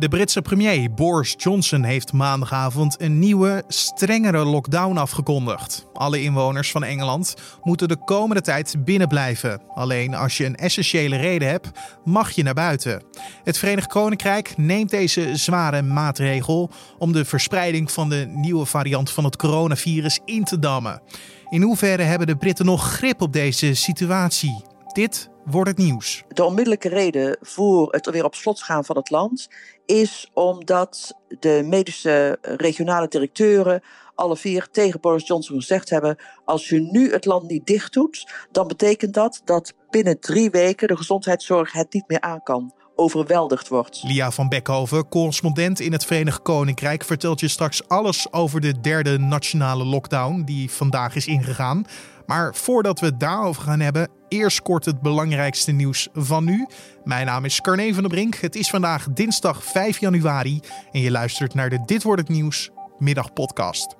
De Britse premier Boris Johnson heeft maandagavond een nieuwe, strengere lockdown afgekondigd. Alle inwoners van Engeland moeten de komende tijd binnen blijven. Alleen als je een essentiële reden hebt, mag je naar buiten. Het Verenigd Koninkrijk neemt deze zware maatregel om de verspreiding van de nieuwe variant van het coronavirus in te dammen. In hoeverre hebben de Britten nog grip op deze situatie? Dit wordt het nieuws. De onmiddellijke reden voor het weer op slot gaan van het land is omdat de medische regionale directeuren alle vier tegen Boris Johnson gezegd hebben: als je nu het land niet dicht doet, dan betekent dat dat binnen drie weken de gezondheidszorg het niet meer aan kan overweldigd wordt. Lia van Beckhoven, correspondent in het Verenigd Koninkrijk, vertelt je straks alles over de derde nationale lockdown die vandaag is ingegaan. Maar voordat we het daarover gaan hebben, eerst kort het belangrijkste nieuws van nu. Mijn naam is Carne van der Brink. Het is vandaag dinsdag 5 januari en je luistert naar de Dit wordt het nieuws middagpodcast.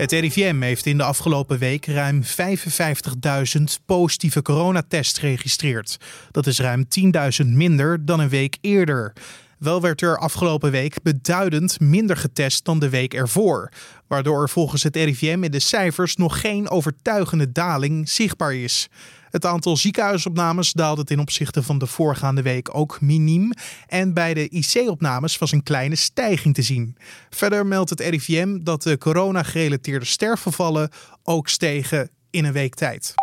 Het RIVM heeft in de afgelopen week ruim 55.000 positieve coronatests geregistreerd. Dat is ruim 10.000 minder dan een week eerder. Wel werd er afgelopen week beduidend minder getest dan de week ervoor, waardoor volgens het RIVM in de cijfers nog geen overtuigende daling zichtbaar is. Het aantal ziekenhuisopnames daalde ten opzichte van de voorgaande week ook miniem. En bij de IC-opnames was een kleine stijging te zien. Verder meldt het RIVM dat de corona-gerelateerde sterfgevallen ook stegen in een week tijd.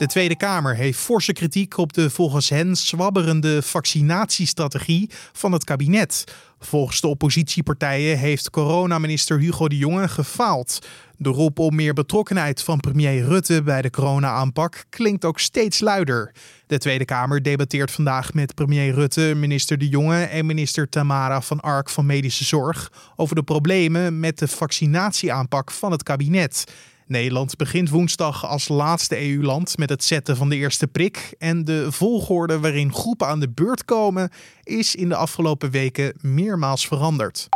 De Tweede Kamer heeft forse kritiek op de volgens hen zwabberende vaccinatiestrategie van het kabinet. Volgens de oppositiepartijen heeft coronaminister Hugo de Jonge gefaald. De roep om meer betrokkenheid van premier Rutte bij de corona-aanpak klinkt ook steeds luider. De Tweede Kamer debatteert vandaag met premier Rutte, minister De Jonge en minister Tamara van Ark van Medische Zorg over de problemen met de vaccinatieaanpak van het kabinet. Nederland begint woensdag als laatste EU-land met het zetten van de eerste prik. En de volgorde waarin groepen aan de beurt komen is in de afgelopen weken meermaals veranderd.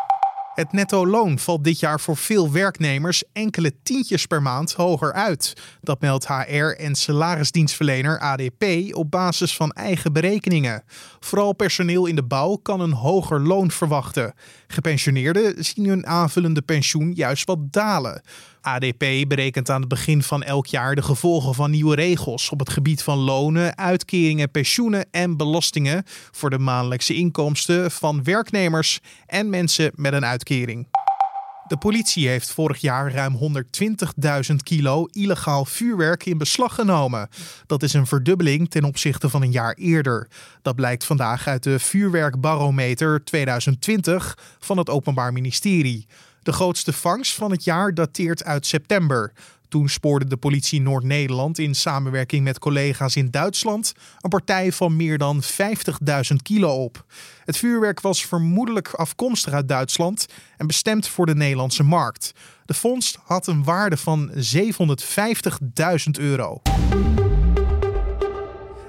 Het netto loon valt dit jaar voor veel werknemers enkele tientjes per maand hoger uit. Dat meldt HR en salarisdienstverlener ADP op basis van eigen berekeningen. Vooral personeel in de bouw kan een hoger loon verwachten. Gepensioneerden zien hun aanvullende pensioen juist wat dalen. ADP berekent aan het begin van elk jaar de gevolgen van nieuwe regels op het gebied van lonen, uitkeringen, pensioenen en belastingen voor de maandelijkse inkomsten van werknemers en mensen met een uitkering. De politie heeft vorig jaar ruim 120.000 kilo illegaal vuurwerk in beslag genomen. Dat is een verdubbeling ten opzichte van een jaar eerder. Dat blijkt vandaag uit de Vuurwerkbarometer 2020 van het Openbaar Ministerie. De grootste vangst van het jaar dateert uit september. Toen spoorde de politie Noord-Nederland in samenwerking met collega's in Duitsland een partij van meer dan 50.000 kilo op. Het vuurwerk was vermoedelijk afkomstig uit Duitsland en bestemd voor de Nederlandse markt. De vondst had een waarde van 750.000 euro.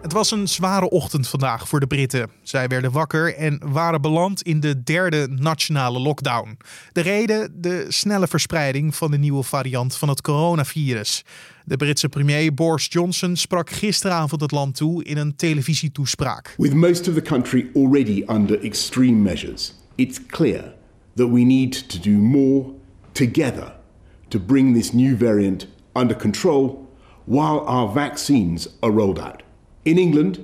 Het was een zware ochtend vandaag voor de Britten. Zij werden wakker en waren beland in de derde nationale lockdown. De reden de snelle verspreiding van de nieuwe variant van het coronavirus. De Britse premier Boris Johnson sprak gisteravond het land toe in een televisietoespraak. With most of the country already under extreme measures, it's clear that we need to do more together to bring this new variant under control while our vaccines are rolled out. In England,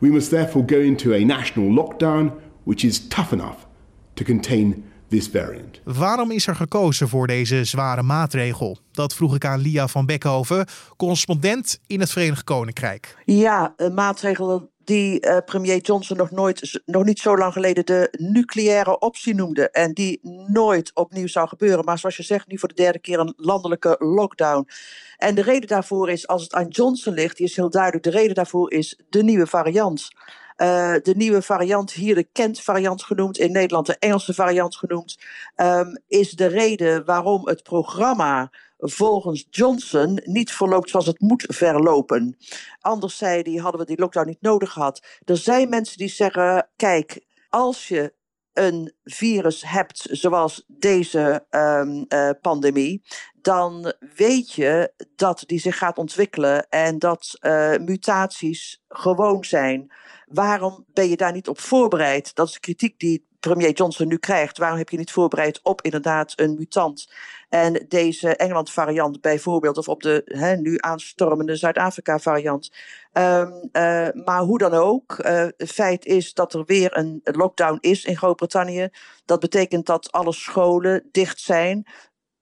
we must therefore go into a national lockdown which is tough enough to contain this variant. Waarom is er gekozen voor deze zware maatregel? Dat vroeg ik aan Lia van Beckhoven, correspondent in het Verenigd Koninkrijk. Ja, een maatregel die uh, premier Johnson nog, nooit, nog niet zo lang geleden de nucleaire optie noemde. En die nooit opnieuw zou gebeuren. Maar zoals je zegt, nu voor de derde keer een landelijke lockdown. En de reden daarvoor is, als het aan Johnson ligt, die is heel duidelijk. De reden daarvoor is de nieuwe variant. Uh, de nieuwe variant, hier de Kent-variant genoemd, in Nederland de Engelse variant genoemd, um, is de reden waarom het programma volgens Johnson niet verloopt zoals het moet verlopen. Anders zei hij, hadden we die lockdown niet nodig gehad. Er zijn mensen die zeggen, kijk, als je een virus hebt zoals deze um, uh, pandemie, dan weet je dat die zich gaat ontwikkelen en dat uh, mutaties gewoon zijn. Waarom ben je daar niet op voorbereid? Dat is kritiek die premier Johnson nu krijgt. Waarom heb je niet voorbereid op inderdaad een mutant? En deze Engeland-variant bijvoorbeeld, of op de hè, nu aanstormende Zuid-Afrika-variant. Um, uh, maar hoe dan ook, het feit is dat er weer een lockdown is in Groot-Brittannië. Dat betekent dat alle scholen dicht zijn.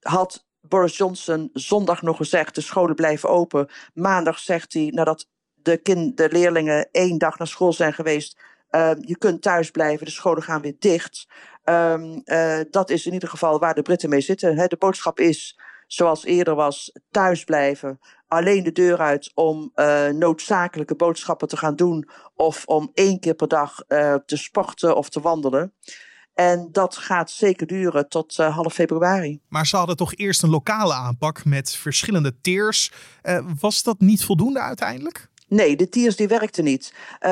Had Boris Johnson zondag nog gezegd: de scholen blijven open. Maandag zegt hij, nadat de, kind, de leerlingen één dag naar school zijn geweest. Uh, je kunt thuis blijven, de scholen gaan weer dicht. Um, uh, dat is in ieder geval waar de Britten mee zitten. He, de boodschap is, zoals eerder was, thuis blijven. Alleen de deur uit om uh, noodzakelijke boodschappen te gaan doen. Of om één keer per dag te sporten of te wandelen. En dat gaat zeker duren tot half februari. Maar ze hadden toch eerst een lokale aanpak met verschillende tiers. Uh, was dat niet voldoende uiteindelijk? Nee, de tiers die werkten niet. Um,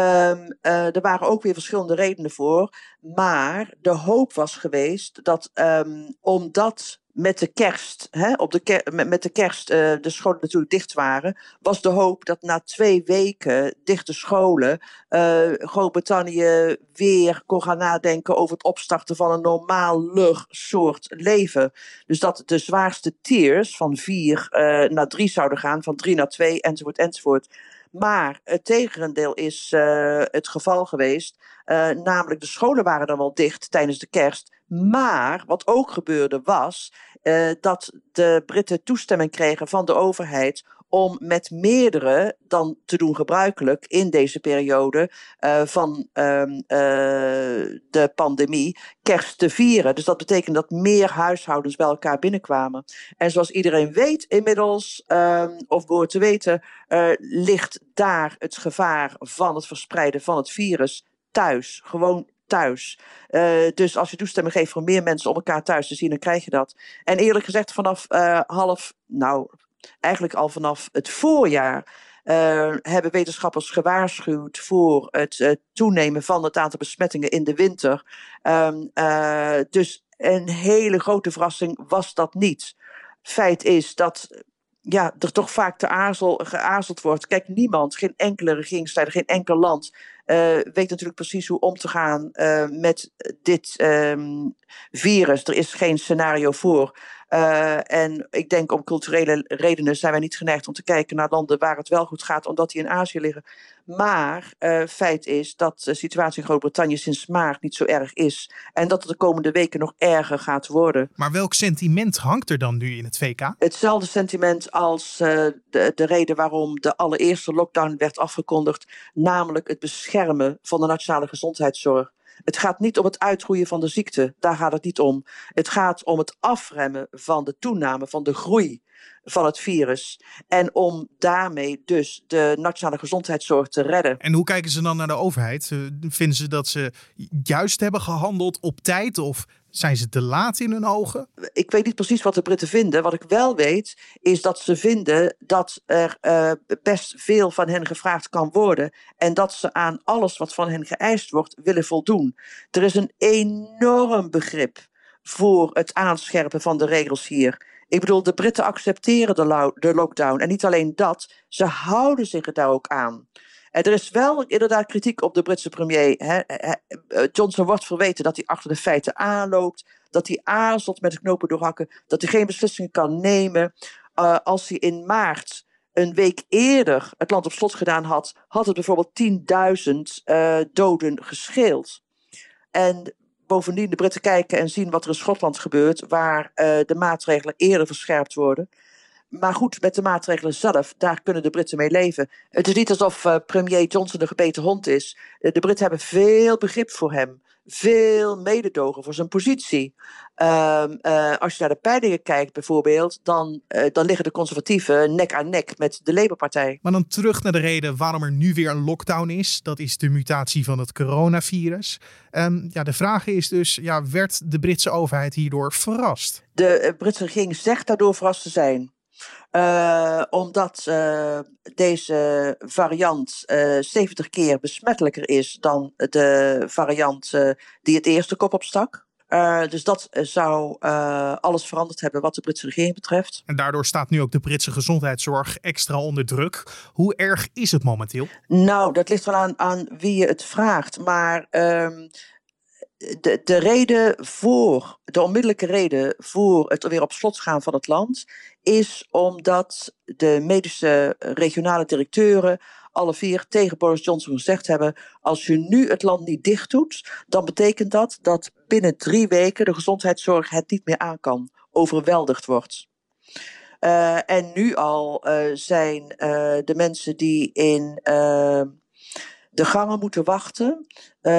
uh, er waren ook weer verschillende redenen voor. Maar de hoop was geweest dat um, omdat met de kerst, hè, op de ker met, met, de kerst uh, de scholen natuurlijk dicht waren, was de hoop dat na twee weken dichte scholen uh, Groot-Brittannië weer kon gaan nadenken over het opstarten van een normaal soort leven. Dus dat de zwaarste tiers van vier naar drie zouden gaan, van drie naar twee, enzovoort, enzovoort. Maar het tegendeel is uh, het geval geweest. Uh, namelijk, de scholen waren dan wel dicht tijdens de kerst. Maar wat ook gebeurde was uh, dat de Britten toestemming kregen van de overheid om met meerdere dan te doen gebruikelijk in deze periode uh, van um, uh, de pandemie kerst te vieren. Dus dat betekent dat meer huishoudens bij elkaar binnenkwamen. En zoals iedereen weet inmiddels, um, of behoort te weten, ligt daar het gevaar van het verspreiden van het virus thuis. Gewoon thuis. Uh, dus als je toestemming geeft voor meer mensen om elkaar thuis te zien, dan krijg je dat. En eerlijk gezegd, vanaf half, nou, eigenlijk al vanaf het voorjaar. Uh, hebben wetenschappers gewaarschuwd voor het toenemen van het aantal besmettingen in de winter. Um, dus een hele grote verrassing was dat niet. Feit is dat ja, er toch vaak te aarzel, geaarzeld wordt. Kijk, niemand, geen enkele regeringsleider, geen enkel land uh, weet natuurlijk precies hoe om te gaan uh, met dit um, virus. Er is geen scenario voor. Uh, en ik denk om culturele redenen zijn wij niet geneigd om te kijken naar landen waar het wel goed gaat, omdat die in Azië liggen. Maar uh, feit is dat de situatie in Groot-Brittannië sinds maart niet zo erg is. En dat het de komende weken nog erger gaat worden. Maar welk sentiment hangt er dan nu in het VK? Hetzelfde sentiment als uh, de, de reden waarom de allereerste lockdown werd afgekondigd. Namelijk het beschermen van de nationale gezondheidszorg. Het gaat niet om het uitgroeien van de ziekte, daar gaat het niet om. Het gaat om het afremmen van de toename, van de groei van het virus. En om daarmee dus de nationale gezondheidszorg te redden. En hoe kijken ze dan naar de overheid? Vinden ze dat ze juist hebben gehandeld op tijd of zijn ze te laat in hun ogen? Ik weet niet precies wat de Britten vinden. Wat ik wel weet, is dat ze vinden dat er uh, best veel van hen gevraagd kan worden. En dat ze aan alles wat van hen geëist wordt willen voldoen. Er is een enorm begrip voor het aanscherpen van de regels hier. Ik bedoel, de Britten accepteren de, de lockdown. En niet alleen dat, ze houden zich er daar ook aan. Er is wel inderdaad kritiek op de Britse premier. Hè. Eh, Johnson wordt verweten dat hij achter de feiten aanloopt. Dat hij aarzelt met de knopen doorhakken. Dat hij geen beslissingen kan nemen. Uh, als hij in maart een week eerder het land op slot gedaan had, had het bijvoorbeeld 10.000 uh, doden gescheeld. En bovendien de Britten kijken en zien wat er in Schotland gebeurt, waar de maatregelen eerder verscherpt worden. Maar goed, met de maatregelen zelf, daar kunnen de Britten mee leven. Het is niet alsof uh, premier Johnson een gebeten hond is. Uh, de Britten hebben veel begrip voor hem. Veel mededogen voor zijn positie. Uh, als je naar de peilingen kijkt bijvoorbeeld, dan, dan liggen de conservatieven nek aan nek met de Labour-partij. Maar dan terug naar de reden waarom er nu weer een lockdown is. Dat is de mutatie van het coronavirus. Um, ja, de vraag is dus, ja, werd de Britse overheid hierdoor verrast? De Britse regering zegt daardoor verrast te zijn. Uh, omdat uh, deze variant uh, 70 keer besmettelijker is dan de variant die het eerste kop opstak. Dus dat zou alles veranderd hebben wat de Britse regering betreft. En daardoor staat nu ook de Britse gezondheidszorg extra onder druk. Hoe erg is het momenteel? Nou, dat ligt wel aan, aan wie je het vraagt. Maar um, de, de reden voor, de onmiddellijke reden voor het weer op slot gaan van het land, is omdat de medische regionale directeuren alle vier tegen Boris Johnson gezegd hebben: als je nu het land niet dicht doet, dan betekent dat dat binnen drie weken de gezondheidszorg het niet meer aan kan, overweldigd wordt. Uh, en nu al uh, zijn de mensen die in de gangen moeten wachten. Uh,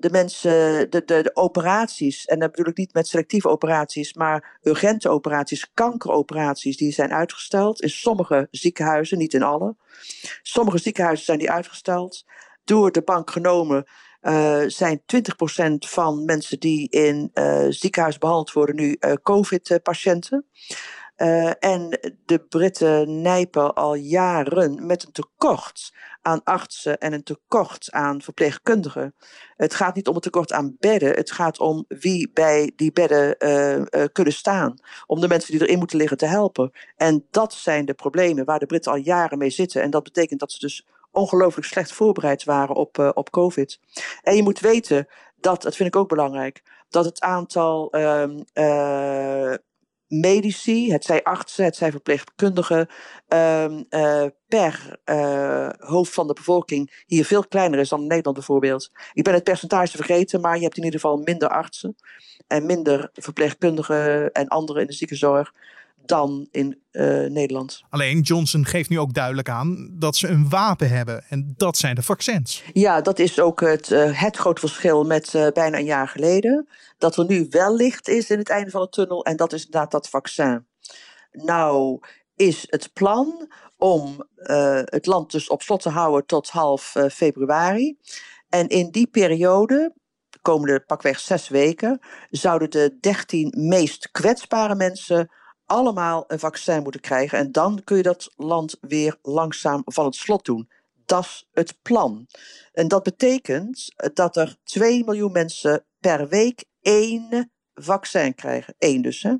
de mensen, de, de, de, operaties, en dat bedoel ik niet met selectieve operaties, maar urgente operaties, kankeroperaties, die zijn uitgesteld in sommige ziekenhuizen, niet in alle. Sommige ziekenhuizen zijn die uitgesteld. Door de bank genomen uh, zijn 20% van mensen die in uh, ziekenhuis behandeld worden nu COVID-patiënten. Uh, en de Britten nijpen al jaren met een tekort aan artsen en een tekort aan verpleegkundigen. Het gaat niet om een tekort aan bedden, het gaat om wie bij die bedden uh, uh, kunnen staan. Om de mensen die erin moeten liggen te helpen. En dat zijn de problemen waar de Britten al jaren mee zitten. En dat betekent dat ze dus ongelooflijk slecht voorbereid waren op, op COVID. En je moet weten dat, dat vind ik ook belangrijk, dat het aantal um, medici, het zij artsen, het zij verpleegkundigen, um, uh, per uh, hoofd van de bevolking hier veel kleiner is dan in Nederland bijvoorbeeld. Ik ben het percentage vergeten, maar je hebt in ieder geval minder artsen en minder verpleegkundigen en anderen in de ziekenzorg dan in uh, Nederland. Alleen Johnson geeft nu ook duidelijk aan dat ze een wapen hebben en dat zijn de vaccins. Ja, dat is ook het, uh, het grote verschil met uh, bijna een jaar geleden. Dat er nu wel licht is in het einde van de tunnel en dat is inderdaad dat vaccin. Nou is het plan om het land dus op slot te houden tot half februari. En in die periode de komende pakweg zes weken, zouden de dertien meest kwetsbare mensen allemaal een vaccin moeten krijgen. En dan kun je dat land weer langzaam van het slot doen. Dat is het plan. En dat betekent dat er 2 miljoen mensen per week één vaccin krijgen. Eén dus. Hè?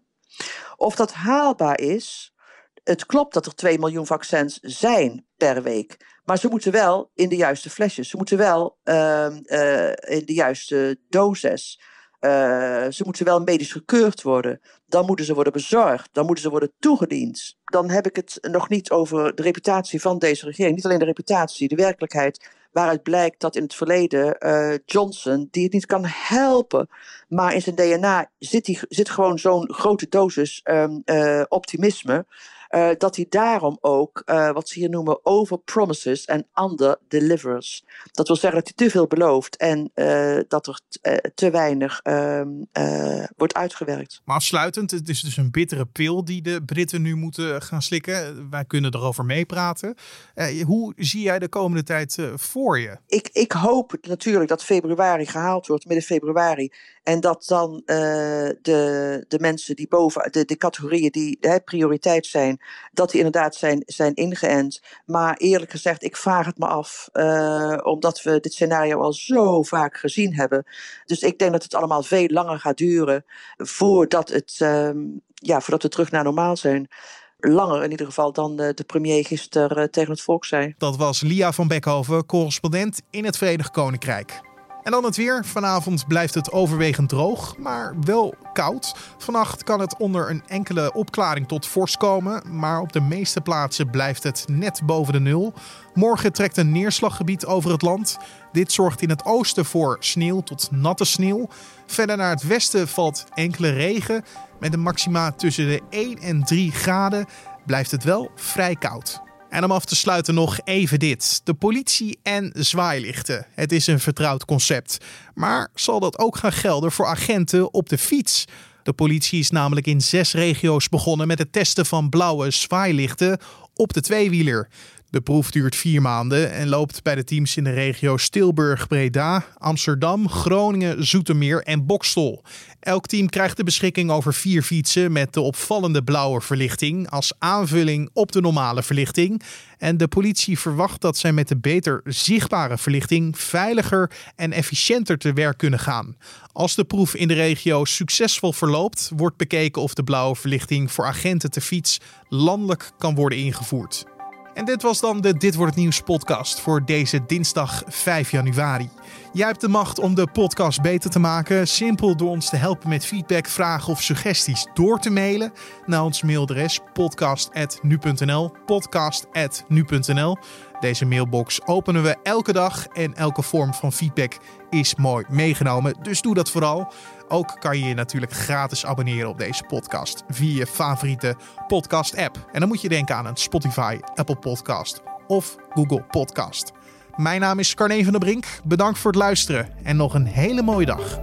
Of dat haalbaar is, het klopt dat er 2 miljoen vaccins zijn per week. Maar ze moeten wel in de juiste flesjes. Ze moeten wel uh, uh, in de juiste doses. Uh, ze moeten wel medisch gekeurd worden. Dan moeten ze worden bezorgd. Dan moeten ze worden toegediend. Dan heb ik het nog niet over de reputatie van deze regering. Niet alleen de reputatie, de werkelijkheid. Waaruit blijkt dat in het verleden uh, Johnson, die het niet kan helpen, maar in zijn DNA zit, die, zit gewoon zo'n grote dosis um, uh, optimisme. Uh, dat hij daarom ook, wat ze hier noemen, overpromises en under-delivers. Dat wil zeggen dat hij te veel belooft en dat er te weinig ehm, wordt uitgewerkt. Maar afsluitend, het is dus een bittere pil die de Britten nu moeten gaan slikken. Wij kunnen erover meepraten. hoe zie jij de komende tijd voor je? Ik, ik hoop natuurlijk dat februari gehaald wordt, midden februari. En dat dan uh, de, de mensen die boven, de, de categorieën die hè, prioriteit zijn, dat die inderdaad zijn, zijn ingeënt. Maar eerlijk gezegd, ik vraag het me af, uh, omdat we dit scenario al zo vaak gezien hebben. Dus ik denk dat het allemaal veel langer gaat duren voordat, het, uh, ja, voordat we terug naar normaal zijn langer in ieder geval dan de, premier gisteren tegen het volk zei. Dat was Lia van Beckhoven, correspondent in het Verenigd Koninkrijk. En dan het weer. Vanavond blijft het overwegend droog, maar wel koud. Vannacht kan het onder een enkele opklaring tot vorst komen, maar op de meeste plaatsen blijft het net boven de nul. Morgen trekt een neerslaggebied over het land. Dit zorgt in het oosten voor sneeuw tot natte sneeuw. Verder naar het westen valt enkele regen. Met een maxima tussen de 1 en 3 graden blijft het wel vrij koud. En om af te sluiten nog even dit. De politie en zwaailichten. Het is een vertrouwd concept. Maar zal dat ook gaan gelden voor agenten op de fiets? De politie is namelijk in zes regio's begonnen met het testen van blauwe zwaailichten op de tweewieler. De proef duurt vier maanden en loopt bij de teams in de regio Stilburg-Breda, Amsterdam, Groningen, Zoetermeer en Bokstel. Elk team krijgt de beschikking over vier fietsen met de opvallende blauwe verlichting als aanvulling op de normale verlichting. En de politie verwacht dat zij met de beter zichtbare verlichting veiliger en efficiënter te werk kunnen gaan. Als de proef in de regio succesvol verloopt, wordt bekeken of de blauwe verlichting voor agenten te fiets landelijk kan worden ingevoerd. En dit was dan de Dit wordt het nieuws podcast voor deze dinsdag 5 januari. Jij hebt de macht om de podcast beter te maken. Simpel door ons te helpen met feedback, vragen of suggesties door te mailen naar ons mailadres podcast@nu.nl. podcast@nu.nl. Deze mailbox openen we elke dag en elke vorm van feedback is mooi meegenomen. Dus doe dat vooral. Ook kan je je natuurlijk gratis abonneren op deze podcast via je favoriete podcast-app. En dan moet je denken aan een Spotify, Apple Podcast of Google Podcast. Mijn naam is Carne van der Brink. Bedankt voor het luisteren en nog een hele mooie dag.